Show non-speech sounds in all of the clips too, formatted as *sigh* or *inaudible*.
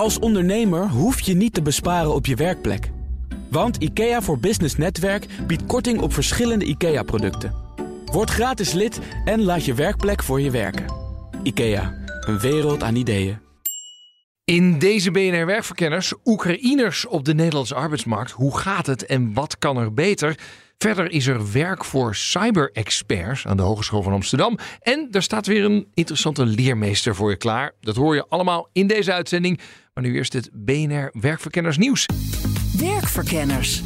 Als ondernemer hoef je niet te besparen op je werkplek. Want IKEA voor Business Netwerk biedt korting op verschillende IKEA-producten. Word gratis lid en laat je werkplek voor je werken. IKEA, een wereld aan ideeën. In deze BNR Werkverkenners, Oekraïners op de Nederlandse arbeidsmarkt. Hoe gaat het en wat kan er beter? Verder is er werk voor cyber-experts aan de Hogeschool van Amsterdam. En er staat weer een interessante leermeester voor je klaar. Dat hoor je allemaal in deze uitzending. Maar nu eerst het BNR Werkverkenners nieuws. Werkverkenners.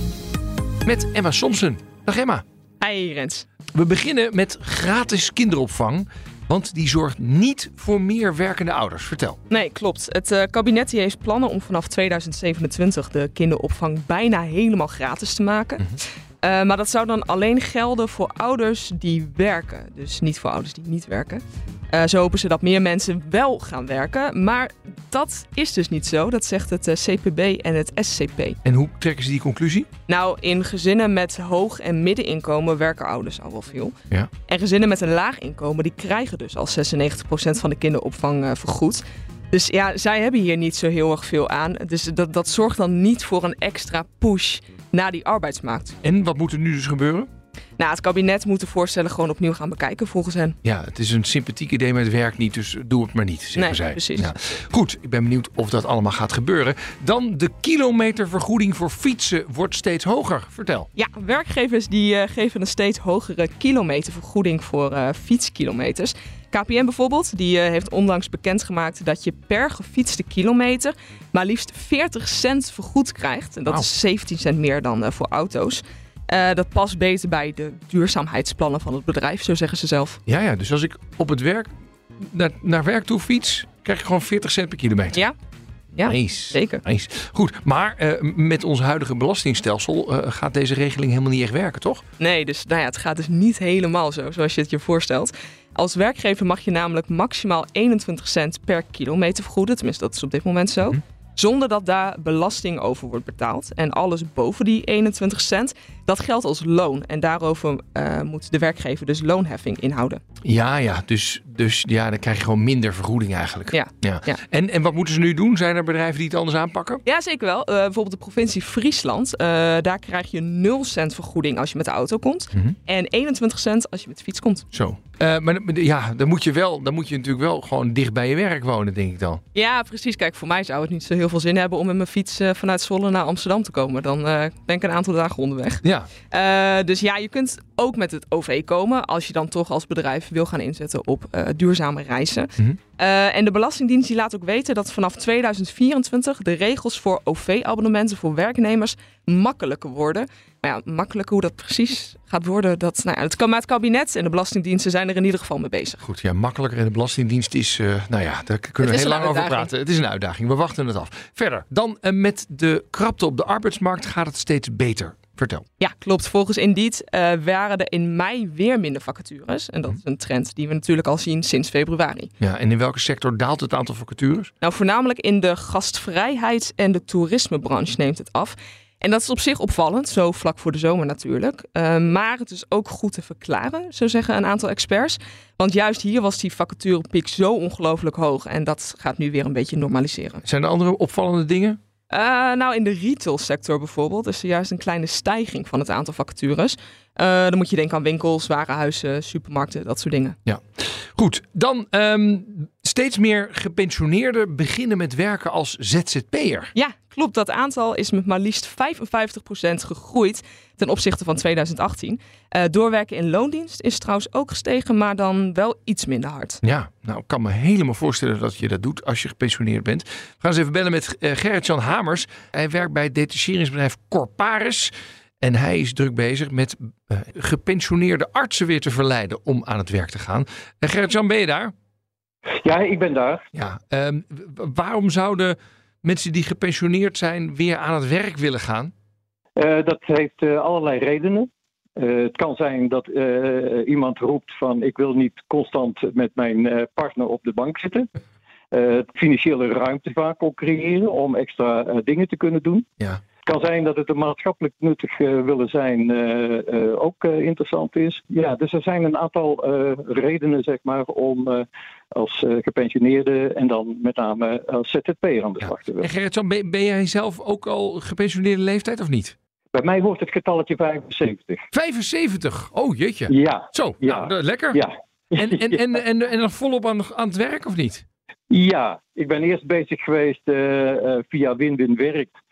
Met Emma Somsen. Dag Emma. Hi Rens. We beginnen met gratis kinderopvang. Want die zorgt niet voor meer werkende ouders. Vertel. Nee, klopt. Het uh, kabinet heeft plannen om vanaf 2027 de kinderopvang bijna helemaal gratis te maken. Mhm. Uh, maar dat zou dan alleen gelden voor ouders die werken. Dus niet voor ouders die niet werken. Uh, zo hopen ze dat meer mensen wel gaan werken. Maar dat is dus niet zo. Dat zegt het uh, CPB en het SCP. En hoe trekken ze die conclusie? Nou, in gezinnen met hoog en middeninkomen werken ouders al wel veel. Ja. En gezinnen met een laag inkomen, die krijgen dus al 96% van de kinderopvang vergoed. Dus ja, zij hebben hier niet zo heel erg veel aan. Dus dat, dat zorgt dan niet voor een extra push naar die arbeidsmarkt. En wat moet er nu dus gebeuren? Nou, het kabinet moet de voorstellen gewoon opnieuw gaan bekijken volgens hen. Ja, het is een sympathiek idee, maar het werkt niet, dus doe het maar niet, zeggen nee, zij. precies. Ja. Goed, ik ben benieuwd of dat allemaal gaat gebeuren. Dan de kilometervergoeding voor fietsen wordt steeds hoger. Vertel. Ja, werkgevers die uh, geven een steeds hogere kilometervergoeding voor uh, fietskilometers. KPN bijvoorbeeld, die uh, heeft onlangs bekendgemaakt dat je per gefietste kilometer maar liefst 40 cent vergoed krijgt. En dat Wow. is 17 cent meer dan voor auto's. Uh, dat past beter bij de duurzaamheidsplannen van het bedrijf, zo zeggen ze zelf. Ja, ja, dus als ik op het werk naar, naar werk toe fiets, krijg ik gewoon 40 cent per kilometer. Ja, ja nice. zeker. Nice. Goed, maar uh, met ons huidige belastingstelsel uh, gaat deze regeling helemaal niet echt werken, toch? Nee, dus nou ja, het gaat dus niet helemaal zo, zoals je het je voorstelt. Als werkgever mag je namelijk maximaal 21 cent per kilometer vergoeden. Tenminste, dat is op dit moment zo. Mhm. Zonder dat daar belasting over wordt betaald. En alles boven die 21 cent, dat geldt als loon. En daarover uh, moet de werkgever dus loonheffing inhouden. Ja, ja. Dus, dus ja, dan krijg je gewoon minder vergoeding eigenlijk. Ja. ja. ja. En, en wat moeten ze nu doen? Zijn er bedrijven die het anders aanpakken? Ja, zeker wel. Uh, bijvoorbeeld de provincie Friesland. Uh, daar krijg je 0 cent vergoeding als je met de auto komt. Mhm. En 21 cent als je met de fiets komt. Zo. Uh, maar ja, dan moet je wel, dan moet je natuurlijk wel gewoon dicht bij je werk wonen, denk ik dan. Ja, precies. Kijk, voor mij zou het niet zo heel veel zin hebben om met mijn fiets uh, vanuit Zwolle naar Amsterdam te komen. Dan uh, ben ik een aantal dagen onderweg. Ja. Dus ja, je kunt ook met het OV komen als je dan toch als bedrijf wil gaan inzetten op duurzame reizen. Mm -hmm. en de Belastingdienst die laat ook weten dat vanaf 2024 de regels voor OV-abonnementen voor werknemers makkelijker worden. Maar ja, makkelijker hoe dat precies gaat worden, dat, nou ja, het met het kabinet en de belastingdiensten zijn er in ieder geval mee bezig. Goed, ja, makkelijker en de belastingdienst is, uh, nou ja, daar kunnen we heel lang over praten. Het is een uitdaging, we wachten het af. Verder, dan uh, met de krapte op de arbeidsmarkt gaat het steeds beter. Vertel. Ja, klopt. Volgens Indeed uh, waren er in mei weer minder vacatures. En dat is een trend die we natuurlijk al zien sinds februari. Ja, en in welke sector daalt het aantal vacatures? Nou, voornamelijk in de gastvrijheids- en de toerismebranche neemt het af. En dat is op zich opvallend, zo vlak voor de zomer natuurlijk. Uh, maar het is ook goed te verklaren, zo zeggen een aantal experts. Want juist hier was die vacaturepiek zo ongelooflijk hoog. En dat gaat nu weer een beetje normaliseren. Zijn er andere opvallende dingen? Uh, nou, in de retailsector bijvoorbeeld is er juist een kleine stijging van het aantal vacatures. Uh, dan moet je denken aan winkels, warenhuizen, supermarkten, dat soort dingen. Ja, goed. Dan um, steeds meer gepensioneerden beginnen met werken als ZZP'er. Ja, klopt. Dat aantal is met maar liefst 55% gegroeid ten opzichte van 2018. Uh, doorwerken in loondienst is trouwens ook gestegen, maar dan wel iets minder hard. Ja, nou ik kan me helemaal voorstellen dat je dat doet als je gepensioneerd bent. We gaan eens even bellen met uh, Gerrit-Jan Hamers. Hij werkt bij het detacheringsbedrijf Corparis. En hij is druk bezig met uh, gepensioneerde artsen weer te verleiden om aan het werk te gaan. Uh, Gerrit-Jan, ben je daar? Ja, ik ben daar. Ja, um, waarom zouden mensen die gepensioneerd zijn weer aan het werk willen gaan? Uh, dat heeft allerlei redenen. het kan zijn dat iemand roept van ik wil niet constant met mijn partner op de bank zitten. financiële ruimte vaak ook creëren om extra dingen te kunnen doen. Ja. Kan zijn dat het een maatschappelijk nuttig willen zijn ook interessant is. Ja, dus er zijn een aantal redenen zeg maar, om als gepensioneerde en dan met name als ZZP'er aan de slag te willen. En Gerrit, ben, ben jij zelf ook al gepensioneerde leeftijd of niet? Bij mij hoort het getalletje 75. 75? Oh jeetje. Ja. Zo, ja. Nou, lekker. Ja. En, en, *laughs* en, en, en nog volop aan, aan het werk of niet? Ja, ik ben eerst bezig geweest uh, via Win-Win Werkt uh,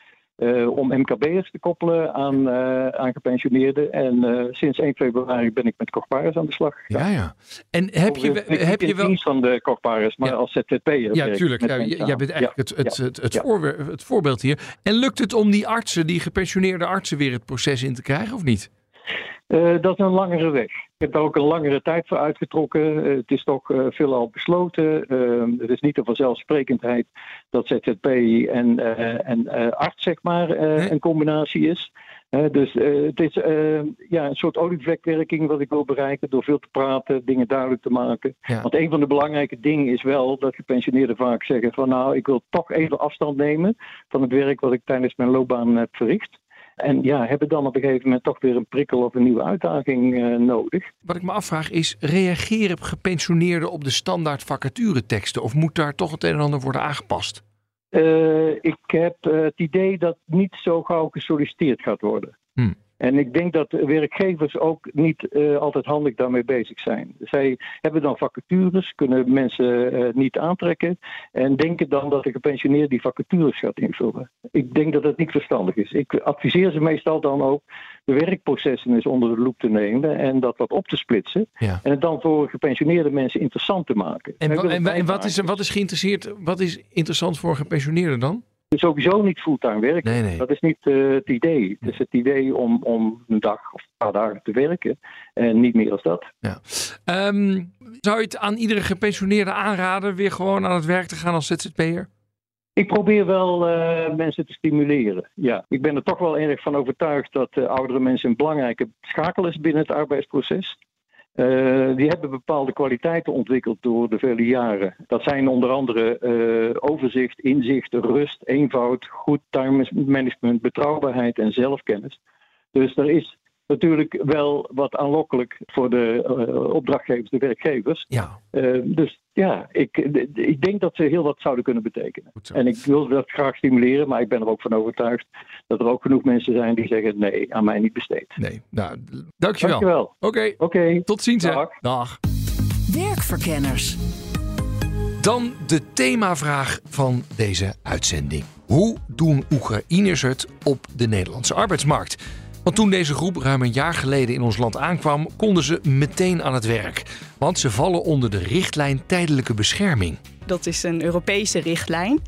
om MKB'ers te koppelen aan, uh, aan gepensioneerden. En uh, sinds 1 februari ben ik met Corparis aan de slag gegaan. Ja, ja. En heb je, heb je wel... dienst van de Corparis, maar ja. als ZZP'er. Ja, tuurlijk. Ja, jij bent eigenlijk het, het, het, het, voor, het voorbeeld hier. En lukt het om die artsen, die gepensioneerde artsen, weer het proces in te krijgen of niet? Uh, dat is een langere weg. Ik heb daar ook een langere tijd voor uitgetrokken. Uh, het is toch uh, veelal besloten. Ehm, het is niet een vanzelfsprekendheid dat ZZP en, en arts zeg maar een combinatie is. dus het is ja, een soort olievlekwerking wat ik wil bereiken door veel te praten, dingen duidelijk te maken. Ja. Want een van de belangrijke dingen is wel dat gepensioneerden vaak zeggen van nou ik wil toch even afstand nemen van het werk wat ik tijdens mijn loopbaan heb verricht. En ja, hebben dan op een gegeven moment toch weer een prikkel of een nieuwe uitdaging uh, nodig. Wat ik me afvraag is, reageren gepensioneerden op de standaard vacatureteksten? Of moet daar toch het een en ander worden aangepast? Uh, ik heb uh, het idee dat niet zo gauw gesolliciteerd gaat worden. En ik denk dat werkgevers ook niet uh, altijd handig daarmee bezig zijn. Zij hebben dan vacatures, kunnen mensen uh, niet aantrekken en denken dan dat de gepensioneerde die vacatures gaat invullen. Ik denk dat dat niet verstandig is. Ik adviseer ze meestal dan ook de werkprocessen eens onder de loep te nemen en dat wat op te splitsen. Ja. En het dan voor gepensioneerde mensen interessant te maken. En, en, en wat, is, wat is geïnteresseerd, wat is interessant voor gepensioneerden dan? Sowieso niet fulltime werken. Nee, nee. Dat is niet uh, het idee. Het is het idee om, om een dag of een paar dagen te werken en niet meer als dat. Ja. Um, zou je het aan iedere gepensioneerde aanraden weer gewoon aan het werk te gaan als ZZP'er? Ik probeer wel uh, mensen te stimuleren. Ja, ik ben er toch wel erg van overtuigd dat uh, oudere mensen een belangrijke schakel is binnen het arbeidsproces. Uh, die hebben bepaalde kwaliteiten ontwikkeld door de vele jaren. Dat zijn onder andere uh, overzicht, inzicht, rust, eenvoud, goed time management, betrouwbaarheid en zelfkennis. Dus er is natuurlijk wel wat aanlokkelijk voor de uh, opdrachtgevers, de werkgevers. Ja. Dus ja, ik, ik denk dat ze heel wat zouden kunnen betekenen. En ik wil dat graag stimuleren, maar ik ben er ook van overtuigd dat er ook genoeg mensen zijn die zeggen: nee, aan mij niet besteed. Nee, nou, dankjewel. Dankjewel. Oké, okay. okay. tot ziens. Dag. Hè. Dag. Werkverkenners. Dan de themavraag van deze uitzending. Hoe doen Oekraïners het op de Nederlandse arbeidsmarkt? Want toen deze groep ruim een jaar geleden in ons land aankwam, konden ze meteen aan het werk. Want ze vallen onder de richtlijn tijdelijke bescherming. Dat is een Europese richtlijn.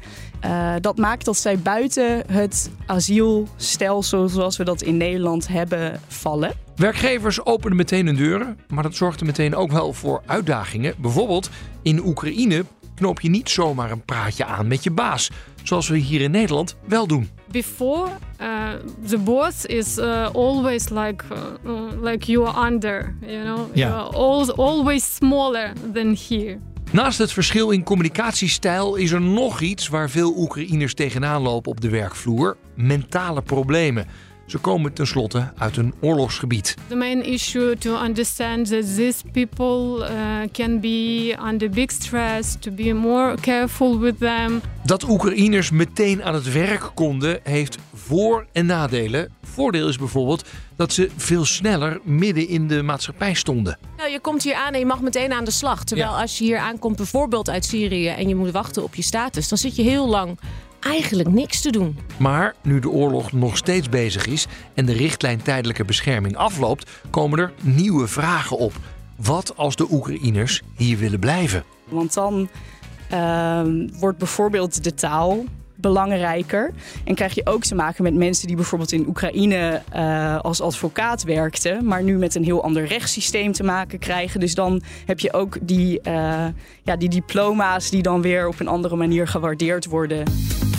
Uh, dat maakt dat zij buiten het asielstelsel zoals we dat in Nederland hebben vallen. Werkgevers openen meteen hun deuren, maar dat zorgde meteen ook wel voor uitdagingen. Bijvoorbeeld in Oekraïne knoop je niet zomaar een praatje aan met je baas, zoals we hier in Nederland wel doen. Before uh, the boss is uh, always like uh, like you are under, you know, always smaller than here. Naast het verschil in communicatiestijl is er nog iets waar veel Oekraïners tegenaan lopen op de werkvloer: mentale problemen. Ze komen tenslotte uit een oorlogsgebied. The main issue to understand that these people uh, can be under big stress, to be more careful with them. Dat Oekraïners meteen aan het werk konden, heeft voor- en nadelen. Voordeel is bijvoorbeeld dat ze veel sneller midden in de maatschappij stonden. Nou, je komt hier aan en je mag meteen aan de slag. Terwijl ja. als je hier aankomt, bijvoorbeeld uit Syrië, en je moet wachten op je status, dan zit je heel lang eigenlijk niks te doen. Maar nu de oorlog nog steeds bezig is en de richtlijn tijdelijke bescherming afloopt, komen er nieuwe vragen op. Wat als de Oekraïners hier willen blijven? Want dan uh, wordt bijvoorbeeld de taal belangrijker. En krijg je ook te maken met mensen die bijvoorbeeld in Oekraïne uh, als advocaat werkten, maar nu met een heel ander rechtssysteem te maken krijgen. Dus dan heb je ook die, uh, ja, die diploma's die dan weer op een andere manier gewaardeerd worden.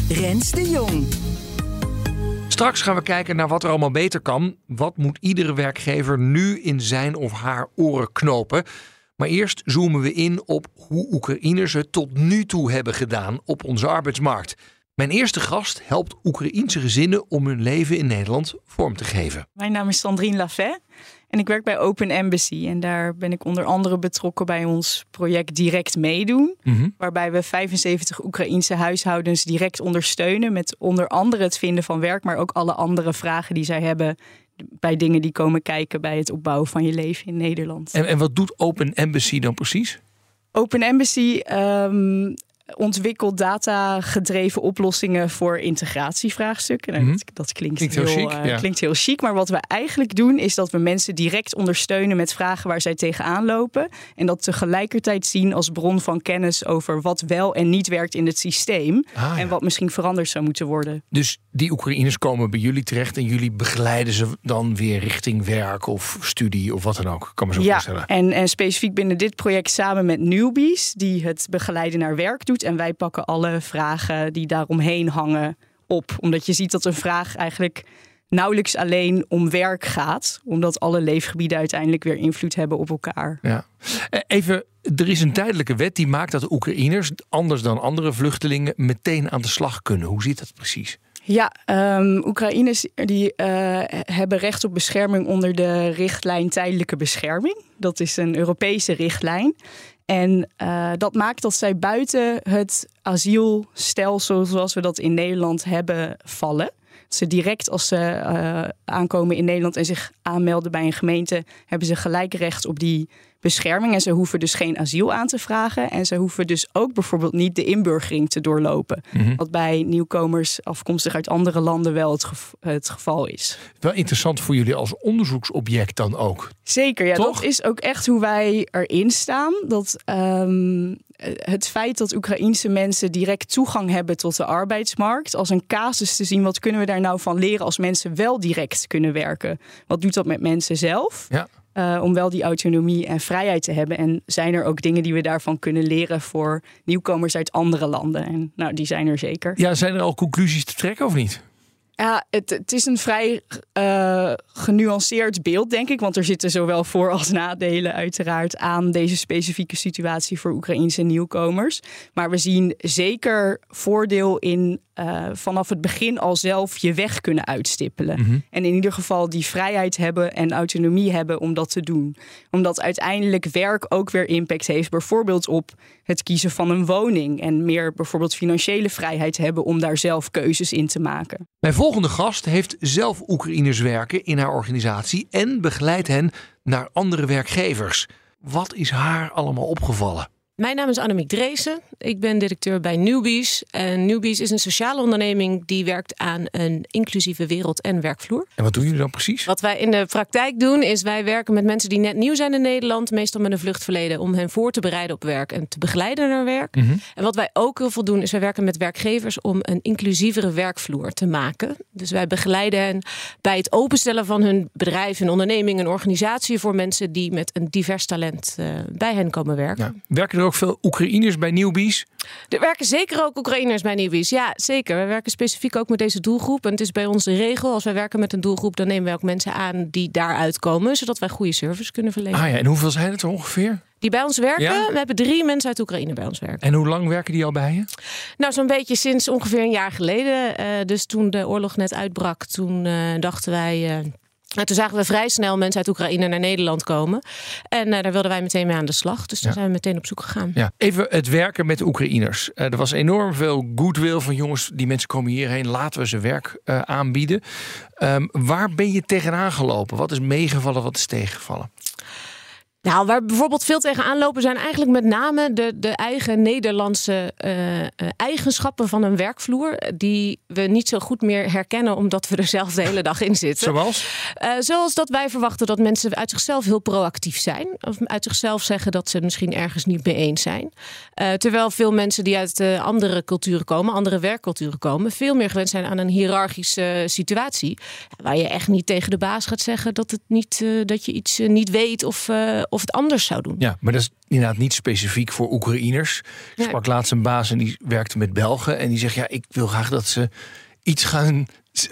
Rens de Jong. Straks gaan we kijken naar wat er allemaal beter kan. Wat moet iedere werkgever nu in zijn of haar oren knopen? Maar eerst zoomen we in op hoe Oekraïners het tot nu toe hebben gedaan op onze arbeidsmarkt. Mijn eerste gast helpt Oekraïense gezinnen om hun leven in Nederland vorm te geven. Mijn naam is Sandrine Lafay en ik werk bij Open Embassy. En daar ben ik onder andere betrokken bij ons project Direct Meedoen. Mhm. Waarbij we 75 Oekraïense huishoudens direct ondersteunen. Met onder andere het vinden van werk, maar ook alle andere vragen die zij hebben. Bij dingen die komen kijken bij het opbouwen van je leven in Nederland. En, en wat doet Open Embassy dan precies? Open Embassy ehm, ontwikkelt data-gedreven oplossingen voor integratievraagstukken. Nou, Mhm. dat, dat klinkt, Klinkt heel chic, eh, ja. klinkt heel chic. Maar wat we eigenlijk doen, is dat we mensen direct ondersteunen met vragen waar zij tegenaan lopen. En dat tegelijkertijd zien als bron van kennis over wat wel en niet werkt in het systeem. Ah, ja. En wat misschien veranderd zou moeten worden. Dus die Oekraïners komen bij jullie terecht en jullie begeleiden ze dan weer richting werk of studie of wat dan ook. Kan me zo Ja, voorstellen. en, en specifiek binnen dit project samen met Newbies, die het begeleiden naar werk doet. En wij pakken alle vragen die daaromheen hangen op. Omdat je ziet dat een vraag eigenlijk nauwelijks alleen om werk gaat. Omdat alle leefgebieden uiteindelijk weer invloed hebben op elkaar. Ja. Eh, Even, er is een tijdelijke wet die maakt dat Oekraïners, anders dan andere vluchtelingen, meteen aan de slag kunnen. Hoe zit dat precies? Ja, ehm Oekraïners die, eh, hebben recht op bescherming onder de richtlijn tijdelijke bescherming. Dat is een Europese richtlijn. En eh, dat maakt dat zij buiten het asielstelsel zoals we dat in Nederland hebben vallen. Ze direct als ze eh, aankomen in Nederland en zich aanmelden bij een gemeente, hebben ze gelijk recht op die bescherming. En ze hoeven dus geen asiel aan te vragen. En ze hoeven dus ook bijvoorbeeld niet de inburgering te doorlopen. Wat bij nieuwkomers afkomstig uit andere landen wel het, gev- het geval is. Wel interessant voor jullie als onderzoeksobject dan ook. Zeker, ja, Toch? dat is ook echt hoe wij erin staan. Dat ehm, het feit dat Oekraïense mensen direct toegang hebben tot de arbeidsmarkt, als een casus te zien, wat kunnen we daar nou van leren als mensen wel direct kunnen werken? Wat doet dat met mensen zelf? Ja. Eh, om wel die autonomie en vrijheid te hebben. En zijn er ook dingen die we daarvan kunnen leren voor nieuwkomers uit andere landen? En nou, die zijn er zeker. Ja, zijn er al conclusies te trekken of niet? Ja, het, het is een vrij eh, genuanceerd beeld, denk ik. Want er zitten zowel voor- als nadelen uiteraard aan deze specifieke situatie voor Oekraïnse nieuwkomers. Maar we zien zeker voordeel in eh, vanaf het begin al zelf je weg kunnen uitstippelen. En in ieder geval die vrijheid hebben en autonomie hebben om dat te doen. Omdat uiteindelijk werk ook weer impact heeft, bijvoorbeeld op het kiezen van een woning. En meer bijvoorbeeld financiële vrijheid hebben om daar zelf keuzes in te maken. Mijn volgende gast heeft zelf Oekraïners werken in haar organisatie en begeleidt hen naar andere werkgevers. Wat is haar allemaal opgevallen? Mijn naam is Annemiek Dreesen. Ik ben directeur bij Newbies. En Newbies is een sociale onderneming die werkt aan een inclusieve wereld en werkvloer. En wat doen jullie dan precies? Wat wij in de praktijk doen, is wij werken met mensen die net nieuw zijn in Nederland, meestal met een vluchtverleden, om hen voor te bereiden op werk en te begeleiden naar werk. En wat wij ook heel veel doen, is wij werken met werkgevers om een inclusievere werkvloer te maken. Dus wij begeleiden hen bij het openstellen van hun bedrijf, een onderneming, een organisatie voor mensen die met een divers talent eh, bij hen komen werken. Ja. Werken er ook veel Oekraïners bij Newbies? Er werken zeker ook Oekraïners bij Newbies. Ja, zeker. We werken specifiek ook met deze doelgroep. En het is bij ons de regel, als wij werken met een doelgroep, dan nemen wij ook mensen aan die daaruit komen, zodat wij goede service kunnen verlenen. Ah ja, en hoeveel zijn het er ongeveer? Die bij ons werken. Ja? We hebben drie mensen uit Oekraïne bij ons werken. En hoe lang werken die al bij je? Nou, zo'n beetje sinds ongeveer een jaar geleden. Eh, dus toen de oorlog net uitbrak, toen eh, dachten wij. eh, nou, toen zagen we vrij snel mensen uit Oekraïne naar Nederland komen. En eh, daar wilden wij meteen mee aan de slag. Dus Ja. zijn we meteen op zoek gegaan. Ja. Even het werken met de Oekraïners. Eh, er was enorm veel goodwill van jongens, die mensen komen hierheen, laten we ze werk eh, aanbieden. Ehm, waar ben je tegenaan gelopen? Wat is meegevallen, wat is tegengevallen? Nou, waar bijvoorbeeld veel tegenaan lopen zijn eigenlijk met name de, de eigen Nederlandse eh, eh, eigenschappen van een werkvloer. Die we niet zo goed meer herkennen omdat we er zelf de hele dag in zitten. Zoals? Eh, zoals dat wij verwachten dat mensen uit zichzelf heel proactief zijn. Of uit zichzelf zeggen dat ze het misschien ergens niet mee eens zijn. Eh, terwijl veel mensen die uit eh, andere culturen komen, andere werkculturen komen, veel meer gewend zijn aan een hiërarchische situatie. Waar je echt niet tegen de baas gaat zeggen dat, het niet, eh, dat je iets eh, niet weet of, eh, of het anders zou doen. Ja, maar dat is inderdaad niet specifiek voor Oekraïners. Ik sprak laatst een baas en die werkte met Belgen. En die zegt, ja, ik wil graag dat ze iets gaan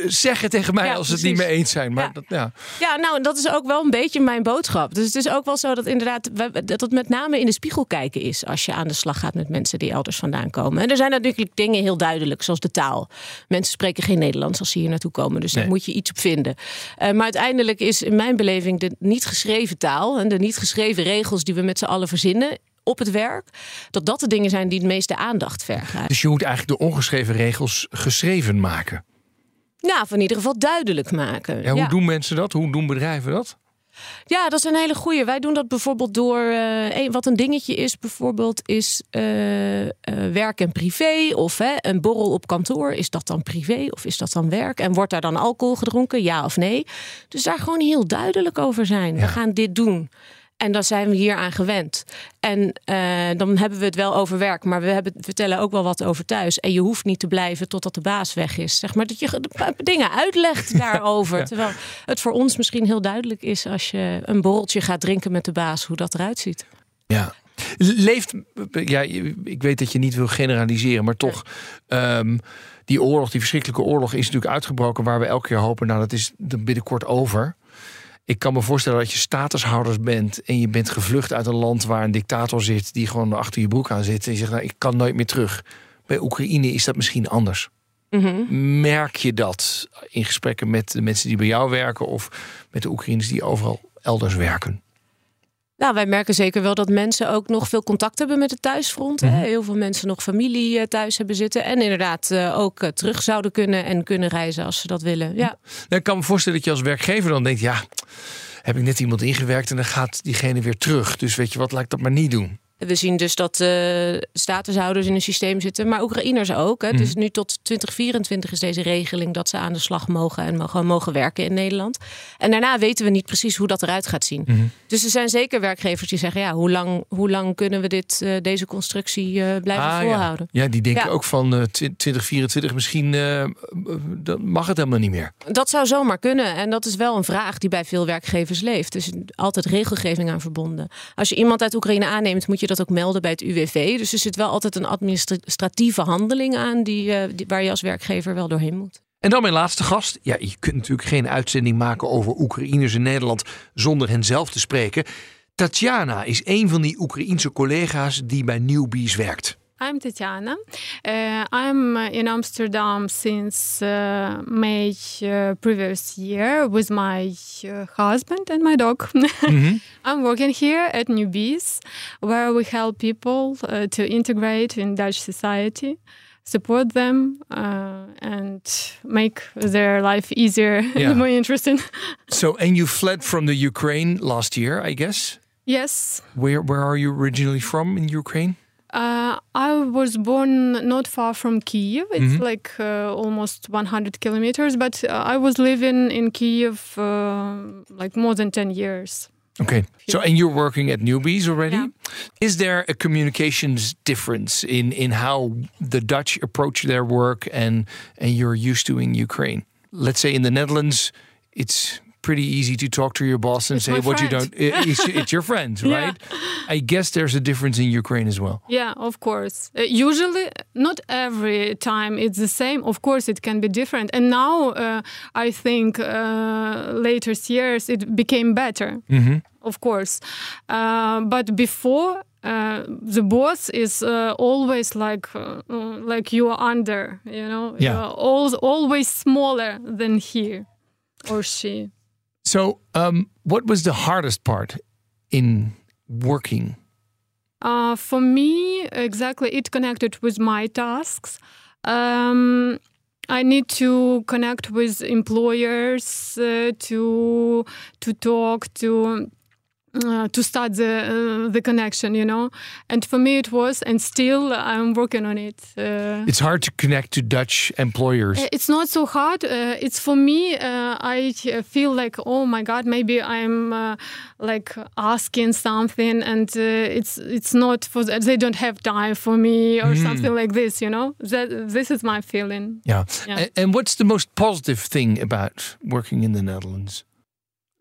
zeggen tegen mij als ze het niet mee eens zijn. Maar Ja. Dat, ja. Ja, nou, dat is ook wel een beetje mijn boodschap. Dus het is ook wel zo dat inderdaad dat het met name in de spiegel kijken is als je aan de slag gaat met mensen die elders vandaan komen. En er zijn natuurlijk dingen heel duidelijk, zoals de taal. Mensen spreken geen Nederlands als ze hier naartoe komen, dus daar moet je iets op vinden. Eh, maar uiteindelijk is in mijn beleving de niet geschreven taal en de niet geschreven regels die we met z'n allen verzinnen op het werk, dat dat de dingen zijn die het meeste aandacht vergen. Dus je moet eigenlijk de ongeschreven regels geschreven maken. Nou, of in ieder geval duidelijk maken. Ja, hoe Ja. doen mensen dat? Hoe doen bedrijven dat? Ja, dat is een hele goeie. Wij doen dat bijvoorbeeld door. eh, wat een dingetje is, bijvoorbeeld, is eh, eh, werk en privé. Of hè, een borrel op kantoor. Is dat dan privé of is dat dan werk? En wordt daar dan alcohol gedronken? Ja of nee? Dus daar gewoon heel duidelijk over zijn. Ja. We gaan dit doen. En daar zijn we hier aan gewend. En eh, dan hebben we het wel over werk, maar we hebben, vertellen ook wel wat over thuis. En je hoeft niet te blijven totdat de baas weg is. Zeg maar dat je de dingen uitlegt *laughs* daarover. Terwijl het voor ons misschien heel duidelijk is als je een borreltje gaat drinken met de baas, hoe dat eruit ziet. Ja. Leeft, ja, ik weet dat je niet wil generaliseren, maar toch, ehm, die oorlog, die verschrikkelijke oorlog, is natuurlijk uitgebroken waar we elke keer hopen, nou, dat is er binnenkort over. Ik kan me voorstellen dat je statushouders bent en je bent gevlucht uit een land waar een dictator zit die gewoon achter je broek aan zit en je zegt, nou, ik kan nooit meer terug. Bij Oekraïne is dat misschien anders. Merk je dat in gesprekken met de mensen die bij jou werken of met de Oekraïners die overal elders werken? Nou, wij merken zeker wel dat mensen ook nog veel contact hebben met het thuisfront. Hè. Heel veel mensen nog familie eh, thuis hebben zitten. En inderdaad eh, ook eh, terug zouden kunnen en kunnen reizen als ze dat willen. Ja. Nou, ik kan me voorstellen dat je als werkgever dan denkt, ja, heb ik net iemand ingewerkt en dan gaat diegene weer terug. Dus weet je wat, laat ik dat maar niet doen. We zien dus dat eh statushouders in een systeem zitten, maar Oekraïners ook. Hè. Is nu tot 2024 is deze regeling dat ze aan de slag mogen en mogen, mogen werken in Nederland. En daarna weten we niet precies hoe dat eruit gaat zien. Dus er zijn zeker werkgevers die zeggen: ja, hoe lang, hoe lang kunnen we dit, eh, deze constructie eh, blijven Ah, volhouden? ja. ja, die denken Ja. ook van eh, tw- 2024 misschien dat mag het helemaal niet meer. Dat zou zomaar kunnen. En dat is wel een vraag die bij veel werkgevers leeft. Dus altijd regelgeving aan verbonden. Als je iemand uit Oekraïne aanneemt, moet je dat ook melden bij het UWV. Dus er zit wel altijd een administratieve handeling aan die, eh, die, waar je als werkgever wel doorheen moet. En dan mijn laatste gast. Ja, je kunt natuurlijk geen uitzending maken over Oekraïners in Nederland zonder hen zelf te spreken. Tatjana is een van die Oekraïense collega's die bij Newbies werkt. I'm Tatiana. Uh, I'm in Amsterdam since uh, May uh, previous year with my uh, husband and my dog. *laughs* I'm working here at Newbies, where we help people uh, to integrate in Dutch society, support them, uh, and make their life easier *laughs* Yeah. and more interesting. *laughs* So, and you fled from the Ukraine last year, I guess. yes. Where where are you originally from in Ukraine? Uh, I was born not far from Kiev. It's like uh, almost 100 kilometers, but uh, I was living in Kiev uh, like more than 10 years. Okay. So, and you're working at Newbies already. Yeah. Is there a communications difference in in how the Dutch approach their work and and you're used to in Ukraine? Let's say in the Netherlands, it's pretty easy to talk to your boss and It's say what you don't. i- It's, it's your friend, *laughs* Yeah. right? I guess there's a difference in Ukraine as well. Yeah, of course. Uh, usually, not every time it's the same. Of course, it can be different. And now, uh, I think uh, later years it became better. Of course, uh, but before. Uh, the boss is uh, always like uh, uh, like you are under, you know. Yeah. You are al- always smaller than he or she. So, um, what was the hardest part in working? Uh, for me, exactly, it connected with my tasks. Um, I need to connect with employers uh, to to talk to. Uh, to start the uh, the connection, you know, and for me it was, and still I'm working on it. Uh, It's hard to connect to Dutch employers. uh, It's not so hard. Uh, it's for me. Uh, I feel like, oh my god, maybe I'm uh, like asking something, and uh, it's it's not for th- they don't have time for me or something like this. You know, that this is my feeling. Yeah. Yeah. And what's the most positive thing about working in the Netherlands?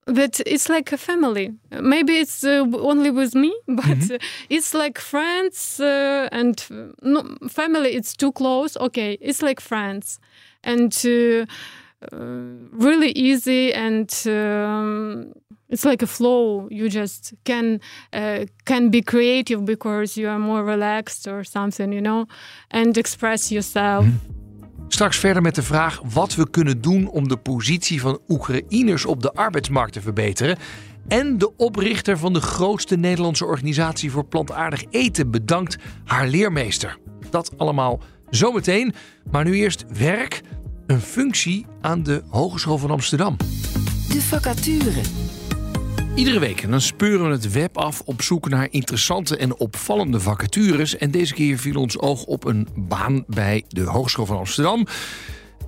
That it's like a family. Uh, Maybe it's uh, only with me, *laughs* but uh, it's like friends uh, and uh, no, family. It's too close. Okay, it's like friends, and. Uh, really easy and um, it's like a flow. You just can uh, can be creative because you are more relaxed or something, you know, and express yourself. Mhm. Straks verder met de vraag wat we kunnen doen om de positie van Oekraïners op de arbeidsmarkt te verbeteren. En de oprichter van de grootste Nederlandse organisatie voor plantaardig eten bedankt haar leermeester. Dat allemaal zometeen. Maar nu eerst werk. Een functie aan de Hogeschool van Amsterdam. De vacature. Iedere week dan speuren we het web af op zoek naar interessante en opvallende vacatures. En deze keer viel ons oog op een baan bij de Hogeschool van Amsterdam.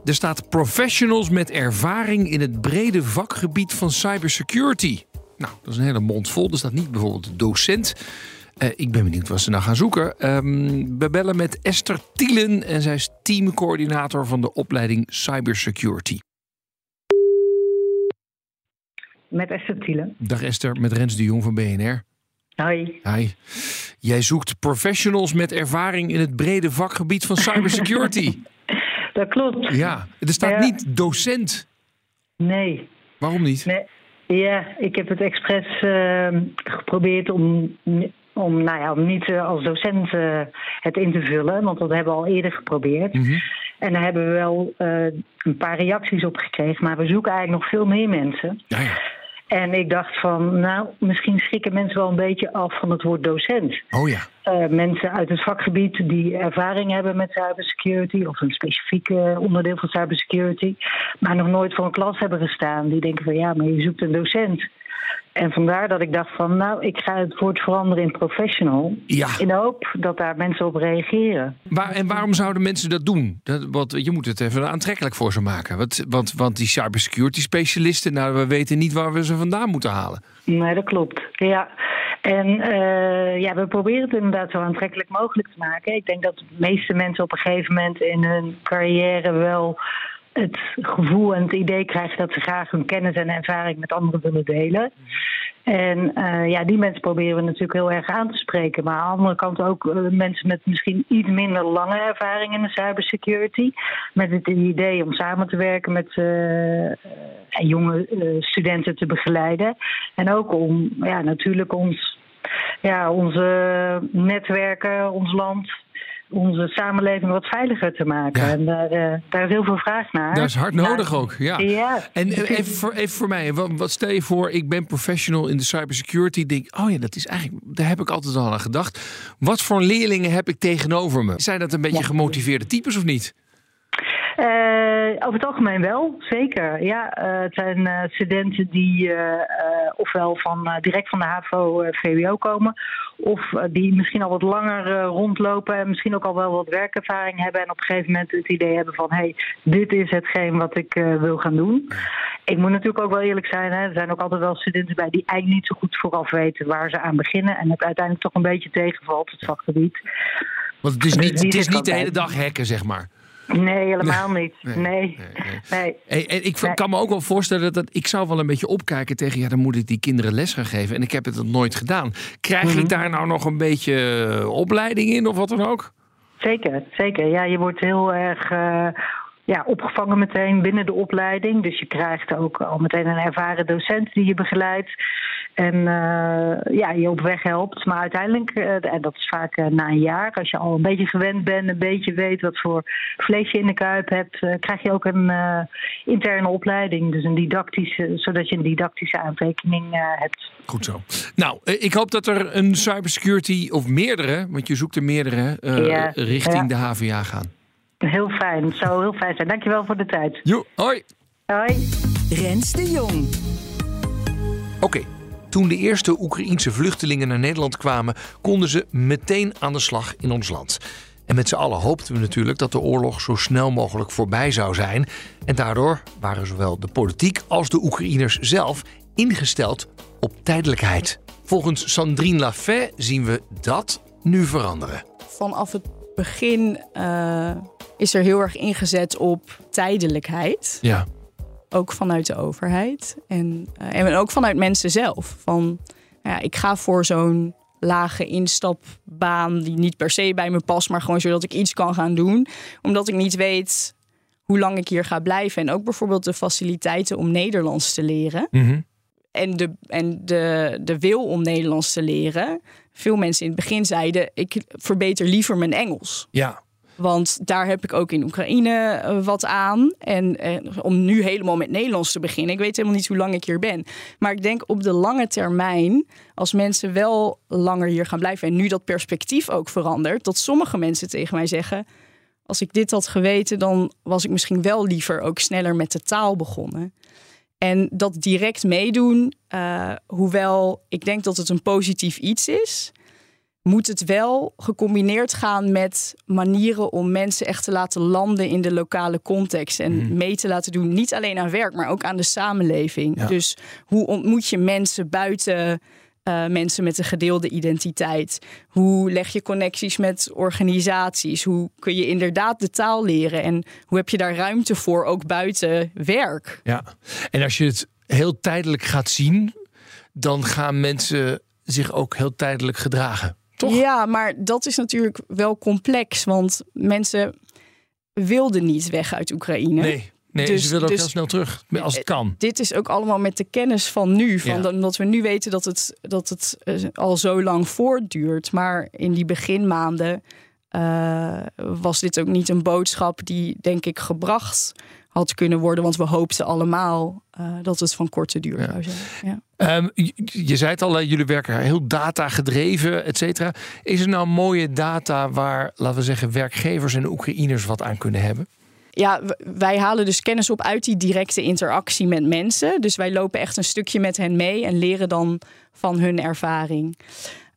Er staat professionals met ervaring in het brede vakgebied van cybersecurity. Nou, dat is een hele mond vol. Er staat niet bijvoorbeeld docent. Eh, ik ben benieuwd wat ze nou gaan zoeken. Ehm, we bellen met Esther Tielen en zij is teamcoördinator van de opleiding Cybersecurity. Met Esther Thielen. Dag Esther, met Rens de Jong van BNR. Hoi. Hi. Jij zoekt professionals met ervaring in het brede vakgebied van cybersecurity. *laughs* Dat klopt. ja, er staat Ja. niet docent. Nee. Waarom niet? nee. Ja, ik heb het expres eh, geprobeerd om, om, nou ja, om niet eh, als docent eh, het in te vullen. Want dat hebben we al eerder geprobeerd. Mhm. En daar hebben we wel eh, een paar reacties op gekregen. Maar we zoeken eigenlijk nog veel meer mensen. Ja, ja. En ik dacht van, nou, misschien schrikken mensen wel een beetje af van het woord docent. Oh ja. Eh, mensen uit het vakgebied die ervaring hebben met cybersecurity of een specifiek eh, onderdeel van cybersecurity, maar nog nooit voor een klas hebben gestaan. Die denken van ja, maar je zoekt een docent. En vandaar dat ik dacht van nou, ik ga het woord veranderen in professional. Ja. In de hoop dat daar mensen op reageren. Waar, en waarom zouden mensen dat doen? Dat, want je moet het even aantrekkelijk voor ze maken. Want, want, want die cybersecurity specialisten, nou, we weten niet waar we ze vandaan moeten halen. Nee, dat klopt. Ja. En eh, ja, we proberen het inderdaad zo aantrekkelijk mogelijk te maken. Ik denk dat de meeste mensen op een gegeven moment in hun carrière wel het gevoel en het idee krijgen dat ze graag hun kennis en ervaring met anderen willen delen. En eh, ja, die mensen proberen we natuurlijk heel erg aan te spreken. Maar aan de andere kant ook eh, mensen met misschien iets minder lange ervaring in de cybersecurity. Met het idee om samen te werken met eh, jonge studenten te begeleiden. En ook om ja, natuurlijk ons, ja, onze netwerken, ons land, onze samenleving wat veiliger te maken. Ja. En daar, eh, daar is heel veel vraag naar. Dat is hard nodig ook. Ja. Ja. En eh, even voor, even voor mij, wat, wat stel je voor, ik ben professional in de cybersecurity. Denk, oh ja, dat is eigenlijk, daar heb ik altijd al aan gedacht. Wat voor leerlingen heb ik tegenover me? Zijn dat een beetje gemotiveerde types of niet? Eh, over het algemeen wel, zeker. Ja, eh, het zijn eh, studenten die ofwel van, direct van de HAVO, eh, VWO komen, of die misschien al wat langer rondlopen en misschien ook al wel wat werkervaring hebben en op een gegeven moment het idee hebben van, hé, hey, dit is hetgeen wat ik wil gaan doen. Ik moet natuurlijk ook wel eerlijk zijn, hè, er zijn ook altijd wel studenten bij die eigenlijk niet zo goed vooraf weten waar ze aan beginnen en het uiteindelijk toch een beetje tegenvalt, het vakgebied. Want het is Dus niet, het is niet de hele dag hacken, zeg maar. Nee, helemaal niet. nee, Nee. nee, nee. *laughs* nee. En, ik kan me ook wel voorstellen dat ik zou wel een beetje opkijken tegen... ja, dan moet ik die kinderen les gaan geven. En ik heb het nog nooit gedaan. Krijg Mhm. ik daar nou nog een beetje eh, opleiding in of wat dan ook? Zeker, zeker. Ja, je wordt heel erg eh, ja, opgevangen meteen binnen de opleiding. Dus je krijgt ook al meteen een ervaren docent die je begeleidt. En eh, ja, je op weg helpt. Maar uiteindelijk, eh, en dat is vaak eh, na een jaar, als je al een beetje gewend bent, een beetje weet wat voor vlees je in de kuip hebt, krijg je ook een eh, interne opleiding. Dus een didactische, zodat je een didactische aantekening eh, hebt. Goed zo. Nou, ik hoop dat er een cybersecurity of meerdere... want je zoekt er meerdere, eh, Ja, richting ja. de HVA gaan. Heel fijn, het zou heel fijn zijn. Dankjewel voor de tijd. Jo, hoi. Hoi. Rens de Jong. Oké, toen de eerste Oekraïense vluchtelingen naar Nederland kwamen, konden ze meteen aan de slag in ons land. En met z'n allen hoopten we natuurlijk dat de oorlog zo snel mogelijk voorbij zou zijn. En daardoor waren zowel de politiek als de Oekraïners zelf ingesteld op tijdelijkheid. Volgens Sandrine Lafay zien we dat nu veranderen. Vanaf het begin eh, is er heel erg ingezet op tijdelijkheid. Ja, Ook vanuit de overheid. En, eh, en ook vanuit mensen zelf. Van, nou ja, ik ga voor zo'n lage instapbaan die niet per se bij me past, maar gewoon zodat ik iets kan gaan doen. Omdat ik niet weet hoe lang ik hier ga blijven. En ook bijvoorbeeld de faciliteiten om Nederlands te leren. Mhm. En, de, en de, de wil om Nederlands te leren. Veel mensen in het begin zeiden: ik verbeter liever mijn Engels. Ja. Want daar heb ik ook in Oekraïne eh, wat aan. En eh, om nu helemaal met Nederlands te beginnen. Ik weet helemaal niet hoe lang ik hier ben. Maar ik denk op de lange termijn, als mensen wel langer hier gaan blijven. En nu dat perspectief ook verandert. Dat sommige mensen tegen mij zeggen. Als ik dit had geweten, dan was ik misschien wel liever ook sneller met de taal begonnen. En dat direct meedoen, eh, hoewel ik denk dat het een positief iets is, moet het wel gecombineerd gaan met manieren om mensen echt te laten landen in de lokale context. En Mhm. mee te laten doen, niet alleen aan werk, maar ook aan de samenleving. Ja. Dus hoe ontmoet je mensen buiten eh, mensen met een gedeelde identiteit? Hoe leg je connecties met organisaties? Hoe kun je inderdaad de taal leren? En hoe heb je daar ruimte voor, ook buiten werk? Ja, en als je het heel tijdelijk gaat zien, dan gaan mensen zich ook heel tijdelijk gedragen. Toch? Ja, maar dat is natuurlijk wel complex, want mensen wilden niet weg uit Oekraïne. Nee, nee Dus- ze willen ook dus- heel snel terug, als het kan. Dit is ook allemaal met de kennis van nu. Van Ja. dat- Omdat we nu weten dat het, dat het eh, al zo lang voortduurt. Maar in die beginmaanden eh, was dit ook niet een boodschap die, denk ik, gebracht had kunnen worden. Want we hoopten allemaal eh, dat het van korte duur zou zijn. Ja. Ehm, je, je zei het al, jullie werken heel data gedreven, et cetera. Is er nou mooie data waar, laten we zeggen, werkgevers en Oekraïners wat aan kunnen hebben? Ja, wij halen dus kennis op uit die directe interactie met mensen. Dus wij lopen echt een stukje met hen mee en leren dan van hun ervaring.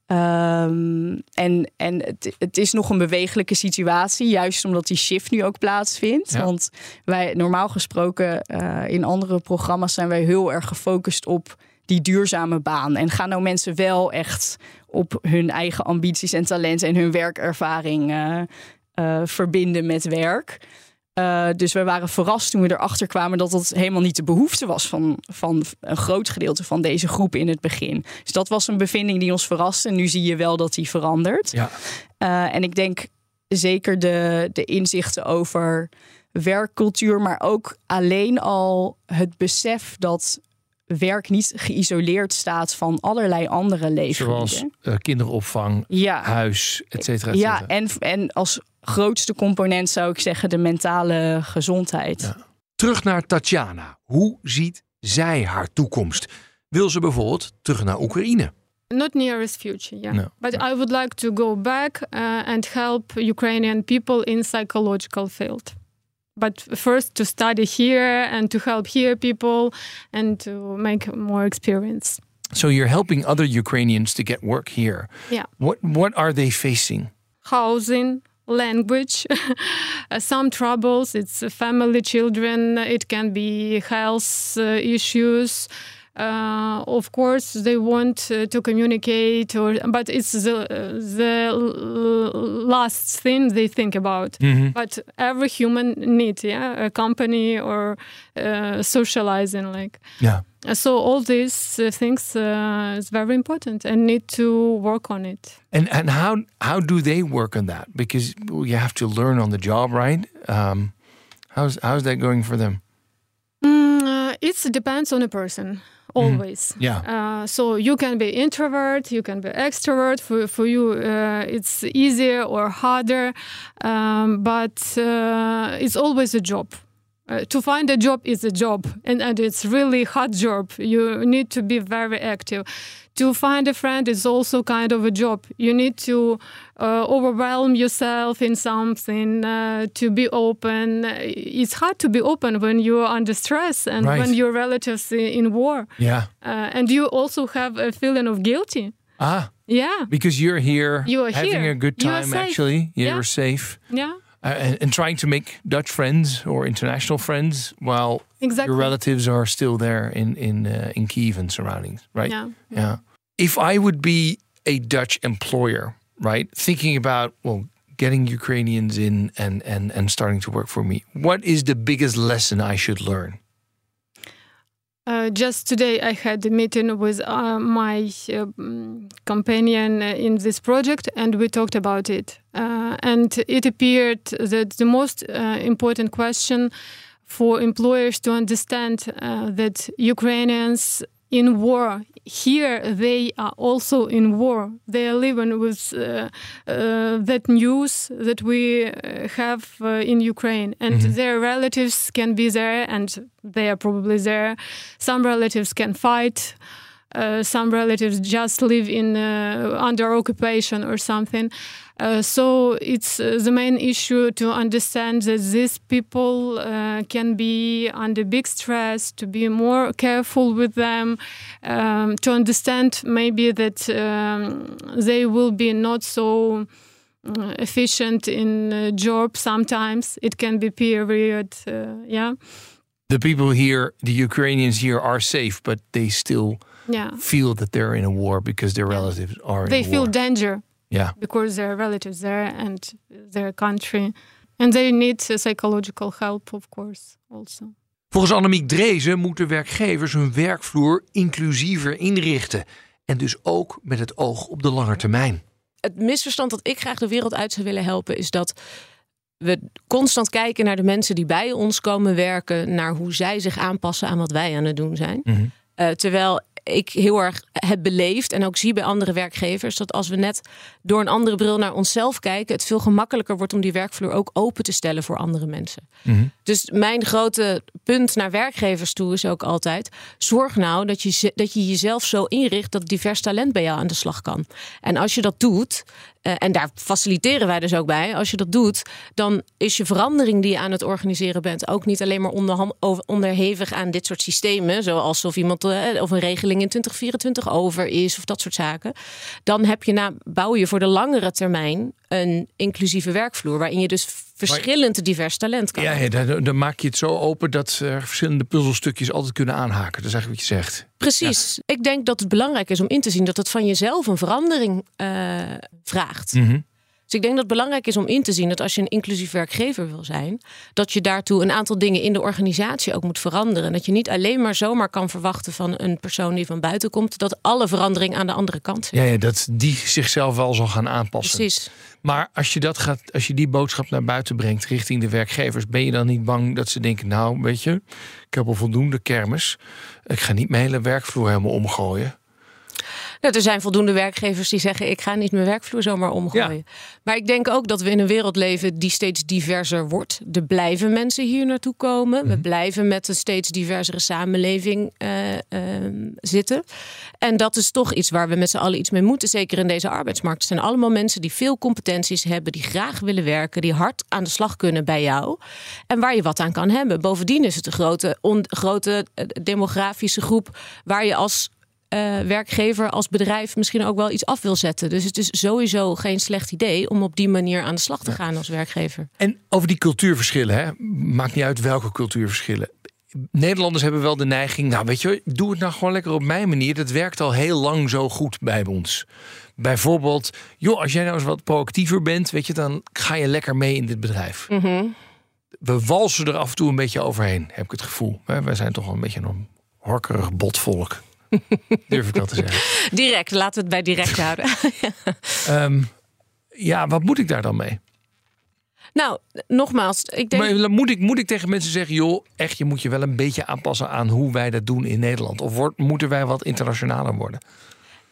Ehm, en en het, het is nog een bewegelijke situatie, juist omdat die shift nu ook plaatsvindt. Ja. Want wij, normaal gesproken, eh, in andere programma's zijn wij heel erg gefocust op die duurzame baan. En gaan nou mensen wel echt op hun eigen ambities en talenten en hun werkervaring eh, eh, verbinden met werk. Uh, dus we waren verrast toen we erachter kwamen dat dat helemaal niet de behoefte was van, van een groot gedeelte van deze groep in het begin. Dus dat was een bevinding die ons verraste. En nu zie je wel dat die verandert. Ja. Uh, en ik denk zeker de, de inzichten over werkcultuur, maar ook alleen al het besef dat werk niet geïsoleerd staat van allerlei andere levensgebieden. Zoals uh, kinderopvang, ja. huis, et cetera. et Ja, en, en als grootste component zou ik zeggen de mentale gezondheid. Ja. Terug naar Tatjana. Hoe ziet zij haar toekomst? Wil ze bijvoorbeeld terug naar Oekraïne? Not nearest future, yeah. No. But I would like to go back uh, and help Ukrainian people in psychological field. But first to study here and to help here people and to make more experience. So you're helping other Ukrainians to get work here. Yeah. What what are they facing? Housing, language, *laughs* some troubles. It's family, children. It can be health uh, issues. Uh, of course, they want uh, to communicate, or but it's the the last thing they think about. Mhm. But every human need, yeah, a company or uh, socializing, like. Uh, So all these uh, things uh, is very important and need to work on it. And and how how do they work on that? Because you have to learn on the job, right? Um, how's how's that going for them? It depends on a person always. Yeah. Uh, so you can be introvert, you can be extrovert. For for you, uh, it's easier or harder, um, but uh, it's always a job. Uh, to find a job is a job, and, and it's really hard job. You need to be very active. To find a friend is also kind of a job. You need to uh, overwhelm yourself in something uh, to be open. It's hard to be open when you're under stress and Right. when your relatives in war. Yeah. Uh, and you also have a feeling of guilty. Ah, Yeah, because you're here You are having here. a good You are time. Actually, you're safe. yeah, Uh, and, and trying to make Dutch friends or international friends while exactly. your relatives are still there in in uh, in Kiev and surroundings, right? Yeah. Yeah. If I would be a Dutch employer, right, thinking about well getting Ukrainians in and and and starting to work for me, what is the biggest lesson I should learn? Uh, just today, I had a meeting with uh, my uh, companion in this project, and we talked about it. and it appeared that the most important question for employers to understand that Ukrainians in war. Here they are also in war. They are living with uh, uh, that news that we uh, have uh, in Ukraine, and mm -hmm. their relatives can be there, and they are probably there. Some relatives can fight. Uh, some relatives just live in uh, under occupation or something. Uh, so it's uh, the main issue to understand that these people uh, can be under big stress, to be more careful with them, um, to understand maybe that um, they will be not so uh, efficient in uh, job sometimes. It can be period, yeah. The people here, the Ukrainians here, are safe, but they still yeah. feel that they're in a war because their relatives are. They feel war. danger Yeah. Because their relatives there and their country. And they need psychological help, of course, also. Volgens Annemiek Drezen moeten werkgevers hun werkvloer inclusiever inrichten. En dus ook met het oog op de lange termijn. Het misverstand dat ik graag de wereld uit zou willen helpen is dat we constant kijken naar de mensen die bij ons komen werken, naar hoe zij zich aanpassen aan wat wij aan het doen zijn. Mhm. Uh, terwijl ik heel erg heb beleefd en ook zie bij andere werkgevers dat als we net door een andere bril naar onszelf kijken, het veel gemakkelijker wordt om die werkvloer ook open te stellen voor andere mensen. Mhm. Dus mijn grote punt naar werkgevers toe is ook altijd: zorg nou dat je, dat je jezelf zo inricht dat divers talent bij jou aan de slag kan. En als je dat doet, uh, en daar faciliteren wij dus ook bij. Als je dat doet, dan is je verandering die je aan het organiseren bent ook niet alleen maar onderhevig aan dit soort systemen, zoals of iemand uh, of een regeling in 2024 over is of dat soort zaken. Dan heb je na, bouw je voor de langere termijn een inclusieve werkvloer waarin je dus verschillend divers talent kan. Ja, ja dan, dan, maak je het zo open dat er verschillende puzzelstukjes altijd kunnen aanhaken. Dat is eigenlijk wat je zegt. Precies. Ik denk dat het belangrijk is om in te zien dat het van jezelf een verandering uh, vraagt. Mm dus ik denk dat het belangrijk is om in te zien dat als je een inclusief werkgever wil zijn, dat je daartoe een aantal dingen in de organisatie ook moet veranderen. En dat je niet alleen maar zomaar kan verwachten van een persoon die van buiten komt, dat alle verandering aan de andere kant zit. Ja, ja dat die zichzelf wel zal gaan aanpassen. Precies. Maar als je, dat gaat, als je die boodschap naar buiten brengt richting de werkgevers, ben je dan niet bang dat ze denken: Nou, weet je, ik heb al voldoende kermis. Ik ga niet mijn hele werkvloer helemaal omgooien. Nou, er zijn voldoende werkgevers die zeggen: ik ga niet mijn werkvloer zomaar omgooien. Maar ik denk ook dat we in een wereld leven die steeds diverser wordt. Er blijven mensen hier naartoe komen. We mhm. blijven met een steeds diversere samenleving uh, uh, zitten. En dat is toch iets waar we met z'n allen iets mee moeten. Zeker in deze arbeidsmarkt. Het zijn allemaal mensen die veel competenties hebben, die graag willen werken, die hard aan de slag kunnen bij jou. En waar je wat aan kan hebben. Bovendien is het een grote, grote eh, demografische groep waar je als uh, werkgever als bedrijf misschien ook wel iets af wil zetten. Dus het is sowieso geen slecht idee om op die manier aan de slag te gaan als werkgever. En over die cultuurverschillen, hè? maakt niet uit welke cultuurverschillen. Nederlanders hebben wel de neiging, nou weet je, doe het nou gewoon lekker op mijn manier. Dat werkt al heel lang zo goed bij ons. Bijvoorbeeld, joh, als jij nou eens wat proactiever bent, weet je, dan ga je lekker mee in dit bedrijf. Mm We walsen er af en toe een beetje overheen, heb ik het gevoel. Wij zijn toch wel een beetje een horkerig botvolk. *laughs* Durf ik dat te zeggen. Direct, laten we het bij direct *laughs* houden. um, *laughs* ja, wat moet ik daar dan mee? Nou, nogmaals, ik denk. Maar moet ik, moet ik tegen mensen zeggen, joh, echt, je moet je wel een beetje aanpassen aan hoe wij dat doen in Nederland? Of wordt, moeten wij wat internationaler worden?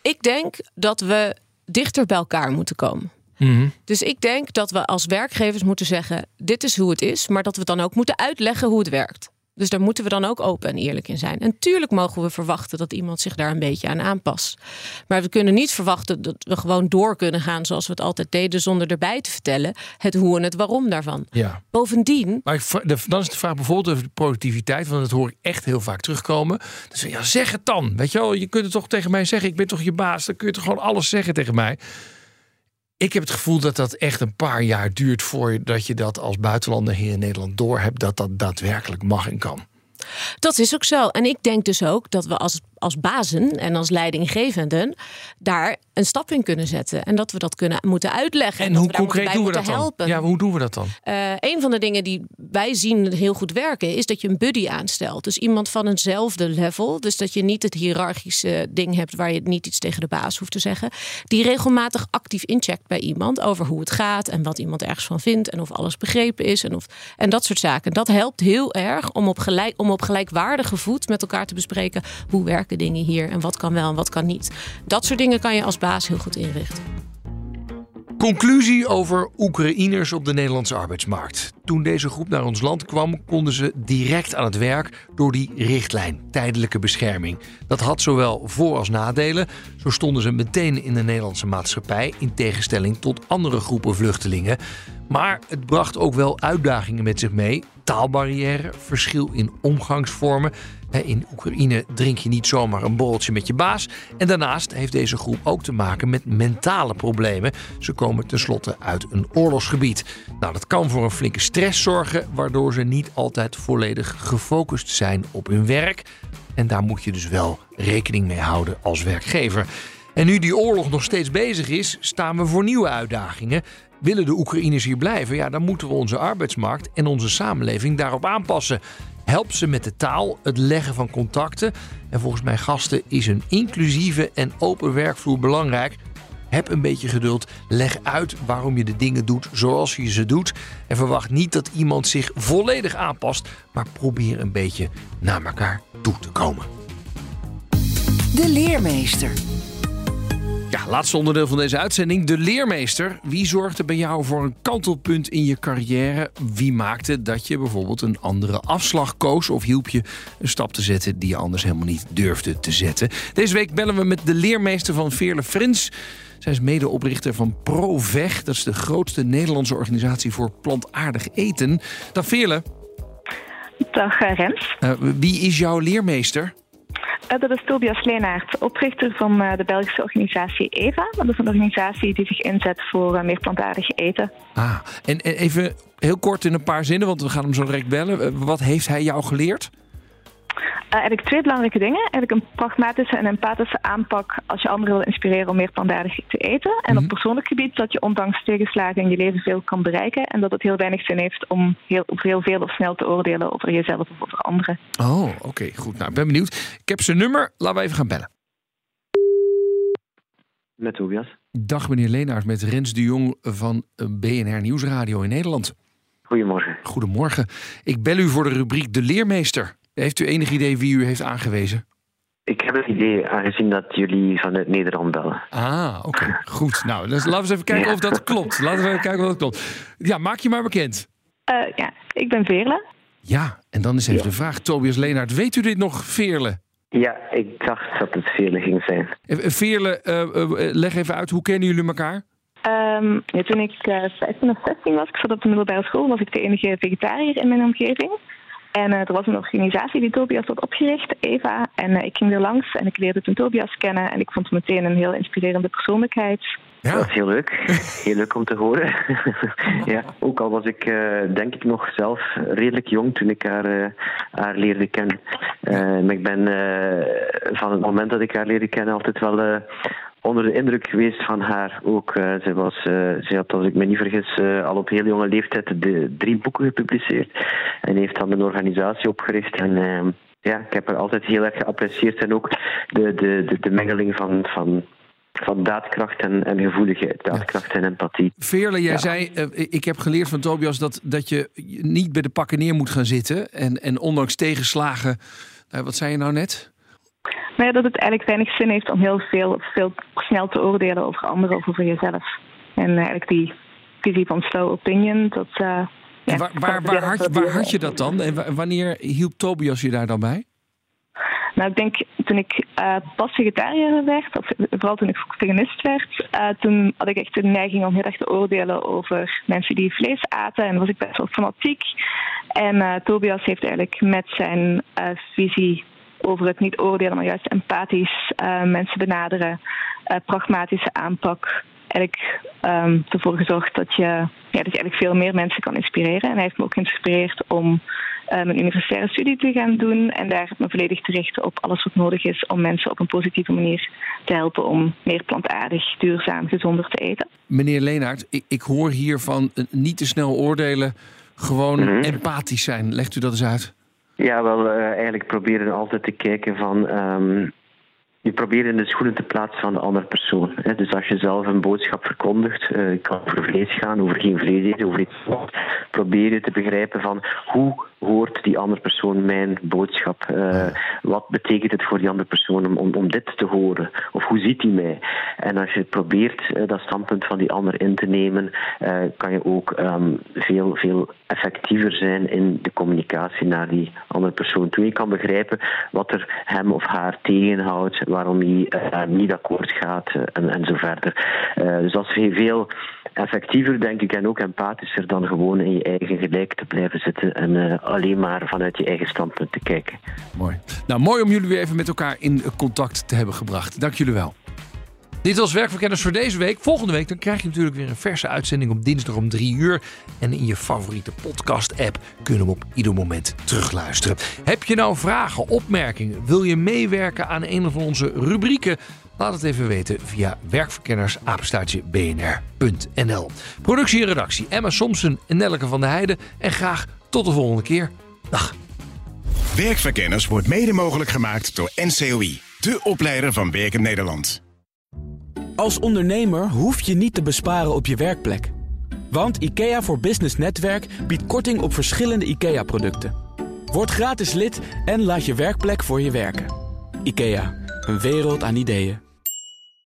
Ik denk dat we dichter bij elkaar moeten komen. Mhm. Dus ik denk dat we als werkgevers moeten zeggen: dit is hoe het is, maar dat we dan ook moeten uitleggen hoe het werkt. Dus daar moeten we dan ook open en eerlijk in zijn. En tuurlijk mogen we verwachten dat iemand zich daar een beetje aan aanpast. Maar we kunnen niet verwachten dat we gewoon door kunnen gaan zoals we het altijd deden, zonder erbij te vertellen het hoe en het waarom daarvan. Ja. Bovendien. Maar dan is de vraag bijvoorbeeld over de productiviteit, want dat hoor ik echt heel vaak terugkomen. Dus ja, zeg het dan. Weet je wel, je kunt het toch tegen mij zeggen, ik ben toch je baas, dan kun je toch gewoon alles zeggen tegen mij. Ik heb het gevoel dat dat echt een paar jaar duurt voordat je dat als buitenlander hier in Nederland doorhebt dat dat daadwerkelijk mag en kan. Dat is ook zo. En ik denk dus ook dat we als als bazen en als leidinggevenden daar een stap in kunnen zetten. En dat we dat kunnen moeten uitleggen. En, hoe concreet doen we dat dan? Helpen. Ja, hoe doen we dat dan? Uh, een van de dingen die wij zien heel goed werken, is dat je een buddy aanstelt. Dus iemand van eenzelfde level. Dus dat je niet het hiërarchische ding hebt waar je niet iets tegen de baas hoeft te zeggen. Die regelmatig actief incheckt bij iemand over hoe het gaat en wat iemand ergens van vindt en of alles begrepen is en, of, en dat soort zaken. Dat helpt heel erg om op, gelijk, om op gelijkwaardige voet met elkaar te bespreken hoe dingen hier en wat kan wel en wat kan niet. Dat soort dingen kan je als baas heel goed inrichten. Conclusie over Oekraïners op de Nederlandse arbeidsmarkt. Toen deze groep naar ons land kwam, konden ze direct aan het werk door die richtlijn tijdelijke bescherming. Dat had zowel voor- als nadelen. Zo stonden ze meteen in de Nederlandse maatschappij, in tegenstelling tot andere groepen vluchtelingen. Maar het bracht ook wel uitdagingen met zich mee. Taalbarrière, verschil in omgangsvormen. In Oekraïne drink je niet zomaar een borreltje met je baas. En daarnaast heeft deze groep ook te maken met mentale problemen. Ze komen tenslotte uit een oorlogsgebied. Nou, dat kan voor een flinke stress zorgen, waardoor ze niet altijd volledig gefocust zijn op hun werk. En daar moet je dus wel rekening mee houden als werkgever. En nu die oorlog nog steeds bezig is, staan we voor nieuwe uitdagingen. Willen de Oekraïners hier blijven, ja, dan moeten we onze arbeidsmarkt en onze samenleving daarop aanpassen. Help ze met de taal, het leggen van contacten. En volgens mijn gasten is een inclusieve en open werkvloer belangrijk. Heb een beetje geduld. Leg uit waarom je de dingen doet zoals je ze doet. En verwacht niet dat iemand zich volledig aanpast, maar probeer een beetje naar elkaar toe te komen. De leermeester. Laatste onderdeel van deze uitzending. De leermeester. Wie zorgde bij jou voor een kantelpunt in je carrière? Wie maakte dat je bijvoorbeeld een andere afslag koos? Of hielp je een stap te zetten die je anders helemaal niet durfde te zetten? Deze week bellen we met de leermeester van Veerle Frins. Zij is medeoprichter van ProVeg. Dat is de grootste Nederlandse organisatie voor plantaardig eten. Dag Veerle. Dag uh, Rens. Uh, wie is jouw leermeester? Uh, dat is Tobias Leenaert, oprichter van uh, de Belgische organisatie EVA. Dat is een organisatie die zich inzet voor uh, meer plantaardig eten. Ah, en, even heel kort in een paar zinnen, want we gaan hem zo direct bellen. Wat heeft hij jou geleerd? Eigenlijk twee belangrijke dingen. Eigenlijk een pragmatische en empathische aanpak als je anderen wil inspireren om meer plantaardig te eten. En mm -hmm. op persoonlijk gebied dat je ondanks tegenslagen in je leven veel kan bereiken. En dat het heel weinig zin heeft om heel, heel veel of snel te oordelen over jezelf of over anderen. Oh, oké, okay, goed. Nou, ik ben benieuwd. Ik heb zijn nummer. Laten we even gaan bellen. Met Tobias. Dag meneer Leenaert, met Rens de Jong van BNR Nieuwsradio in Nederland. Goedemorgen. Goedemorgen. Ik bel u voor de rubriek De Leermeester. Heeft u enig idee wie u heeft aangewezen? Ik heb een idee, aangezien dat jullie vanuit Nederland bellen. Ah, oké. Okay. Goed. Nou, dus laten we eens even kijken ja. of dat klopt. Laten we even kijken of dat klopt. Ja, maak je maar bekend. Uh, ja, ik ben Veerle. Ja, en dan is even ja. de vraag. Tobias Leenaert, weet u dit nog, Veerle? Ja, ik dacht dat het Veerle ging zijn. Veerle, uh, uh, leg even uit, hoe kennen jullie elkaar? Um, ja, toen ik 15 of 16 was, ik zat op de middelbare school, was ik de enige vegetariër in mijn omgeving. En uh, er was een organisatie die Tobias had opgericht, Eva. En uh, ik ging er langs en ik leerde toen Tobias kennen. En ik vond hem meteen een heel inspirerende persoonlijkheid. Ja. Dat is heel leuk. *laughs* Heel leuk om te horen. *laughs* ja, ook al was ik uh, denk ik nog zelf redelijk jong toen ik haar, haar leerde kennen. maar ik ben van het moment dat ik haar leerde kennen altijd wel onder de indruk geweest van haar ook. Uh, ze, was, ze had, als ik me niet vergis, uh, al op heel jonge leeftijd de drie boeken gepubliceerd. En heeft dan een organisatie opgericht. En ja, ik heb haar altijd heel erg geapprecieerd. En ook de, de, de, de mengeling van, van, van daadkracht en, en gevoeligheid, daadkracht en empathie. Veerle, jij ja. zei, ik heb geleerd van Tobias dat, dat je niet bij de pakken neer moet gaan zitten. En, en ondanks tegenslagen, wat zei je nou net? Maar ja, dat het eigenlijk weinig zin heeft om heel veel, veel snel te oordelen over anderen of over jezelf. En eigenlijk die visie van slow opinion, dat... Uh, ja, waar, waar, waar, had, waar had je dat dan? En wanneer hielp Tobias je daar dan bij? Nou, ik denk toen ik uh, pas vegetariër werd, of vooral toen ik veganist werd, uh, toen had ik echt de neiging om heel erg te oordelen over mensen die vlees aten. En was ik best wel fanatiek. En uh, Tobias heeft eigenlijk met zijn visie over het niet oordelen, maar juist empathisch uh, mensen benaderen, uh, pragmatische aanpak, eigenlijk um, ervoor gezorgd dat je, ja, dat je eigenlijk veel meer mensen kan inspireren. En hij heeft me ook geïnspireerd om um, een universitaire studie te gaan doen en daar me volledig te richten op alles wat nodig is om mensen op een positieve manier te helpen om meer plantaardig, duurzaam, gezonder te eten. Meneer Leenaert, ik, ik hoor hier van niet te snel oordelen, gewoon Mhm. empathisch zijn. Legt u dat eens uit? Ja, wel, eh, eigenlijk proberen altijd te kijken van. ehm, je probeert in de schoenen te plaatsen van de andere persoon. Hè. Dus als je zelf een boodschap verkondigt, het kan over vlees gaan, over geen vlees eten, over iets anders, probeer je te begrijpen van hoe hoort die andere persoon mijn boodschap? Eh, wat betekent het voor die andere persoon om, om, om dit te horen? Hoe ziet hij mij? En als je probeert eh, dat standpunt van die ander in te nemen, eh, kan je ook ehm, veel, veel effectiever zijn in de communicatie naar die andere persoon toe. Je kan begrijpen wat er hem of haar tegenhoudt, waarom hij eh, niet akkoord gaat en, en zo verder. Dus dat is veel effectiever, denk ik, en ook empathischer dan gewoon in je eigen gelijk te blijven zitten en eh, alleen maar vanuit je eigen standpunt te kijken. Mooi. Nou, mooi om jullie weer even met elkaar in contact te hebben gebracht. Dank jullie wel. Dit was Werkverkenners voor deze week. Volgende week dan krijg je natuurlijk weer een verse uitzending op dinsdag om 3 uur. En in je favoriete podcast-app kunnen we op ieder moment terugluisteren. Heb je nou vragen, opmerkingen? Wil je meewerken aan een van onze rubrieken? Laat het even weten via werkverkenners-bnr.nl. Productie en redactie Emma Somsen en Nelleke van der Heijden. En graag tot de volgende keer. Dag. Werkverkenners wordt mede mogelijk gemaakt door NCOI, de opleider van Werken Nederland. Als ondernemer hoef je niet te besparen op je werkplek. Want IKEA voor Business Netwerk biedt korting op verschillende IKEA-producten. Word gratis lid en laat je werkplek voor je werken. IKEA, een wereld aan ideeën.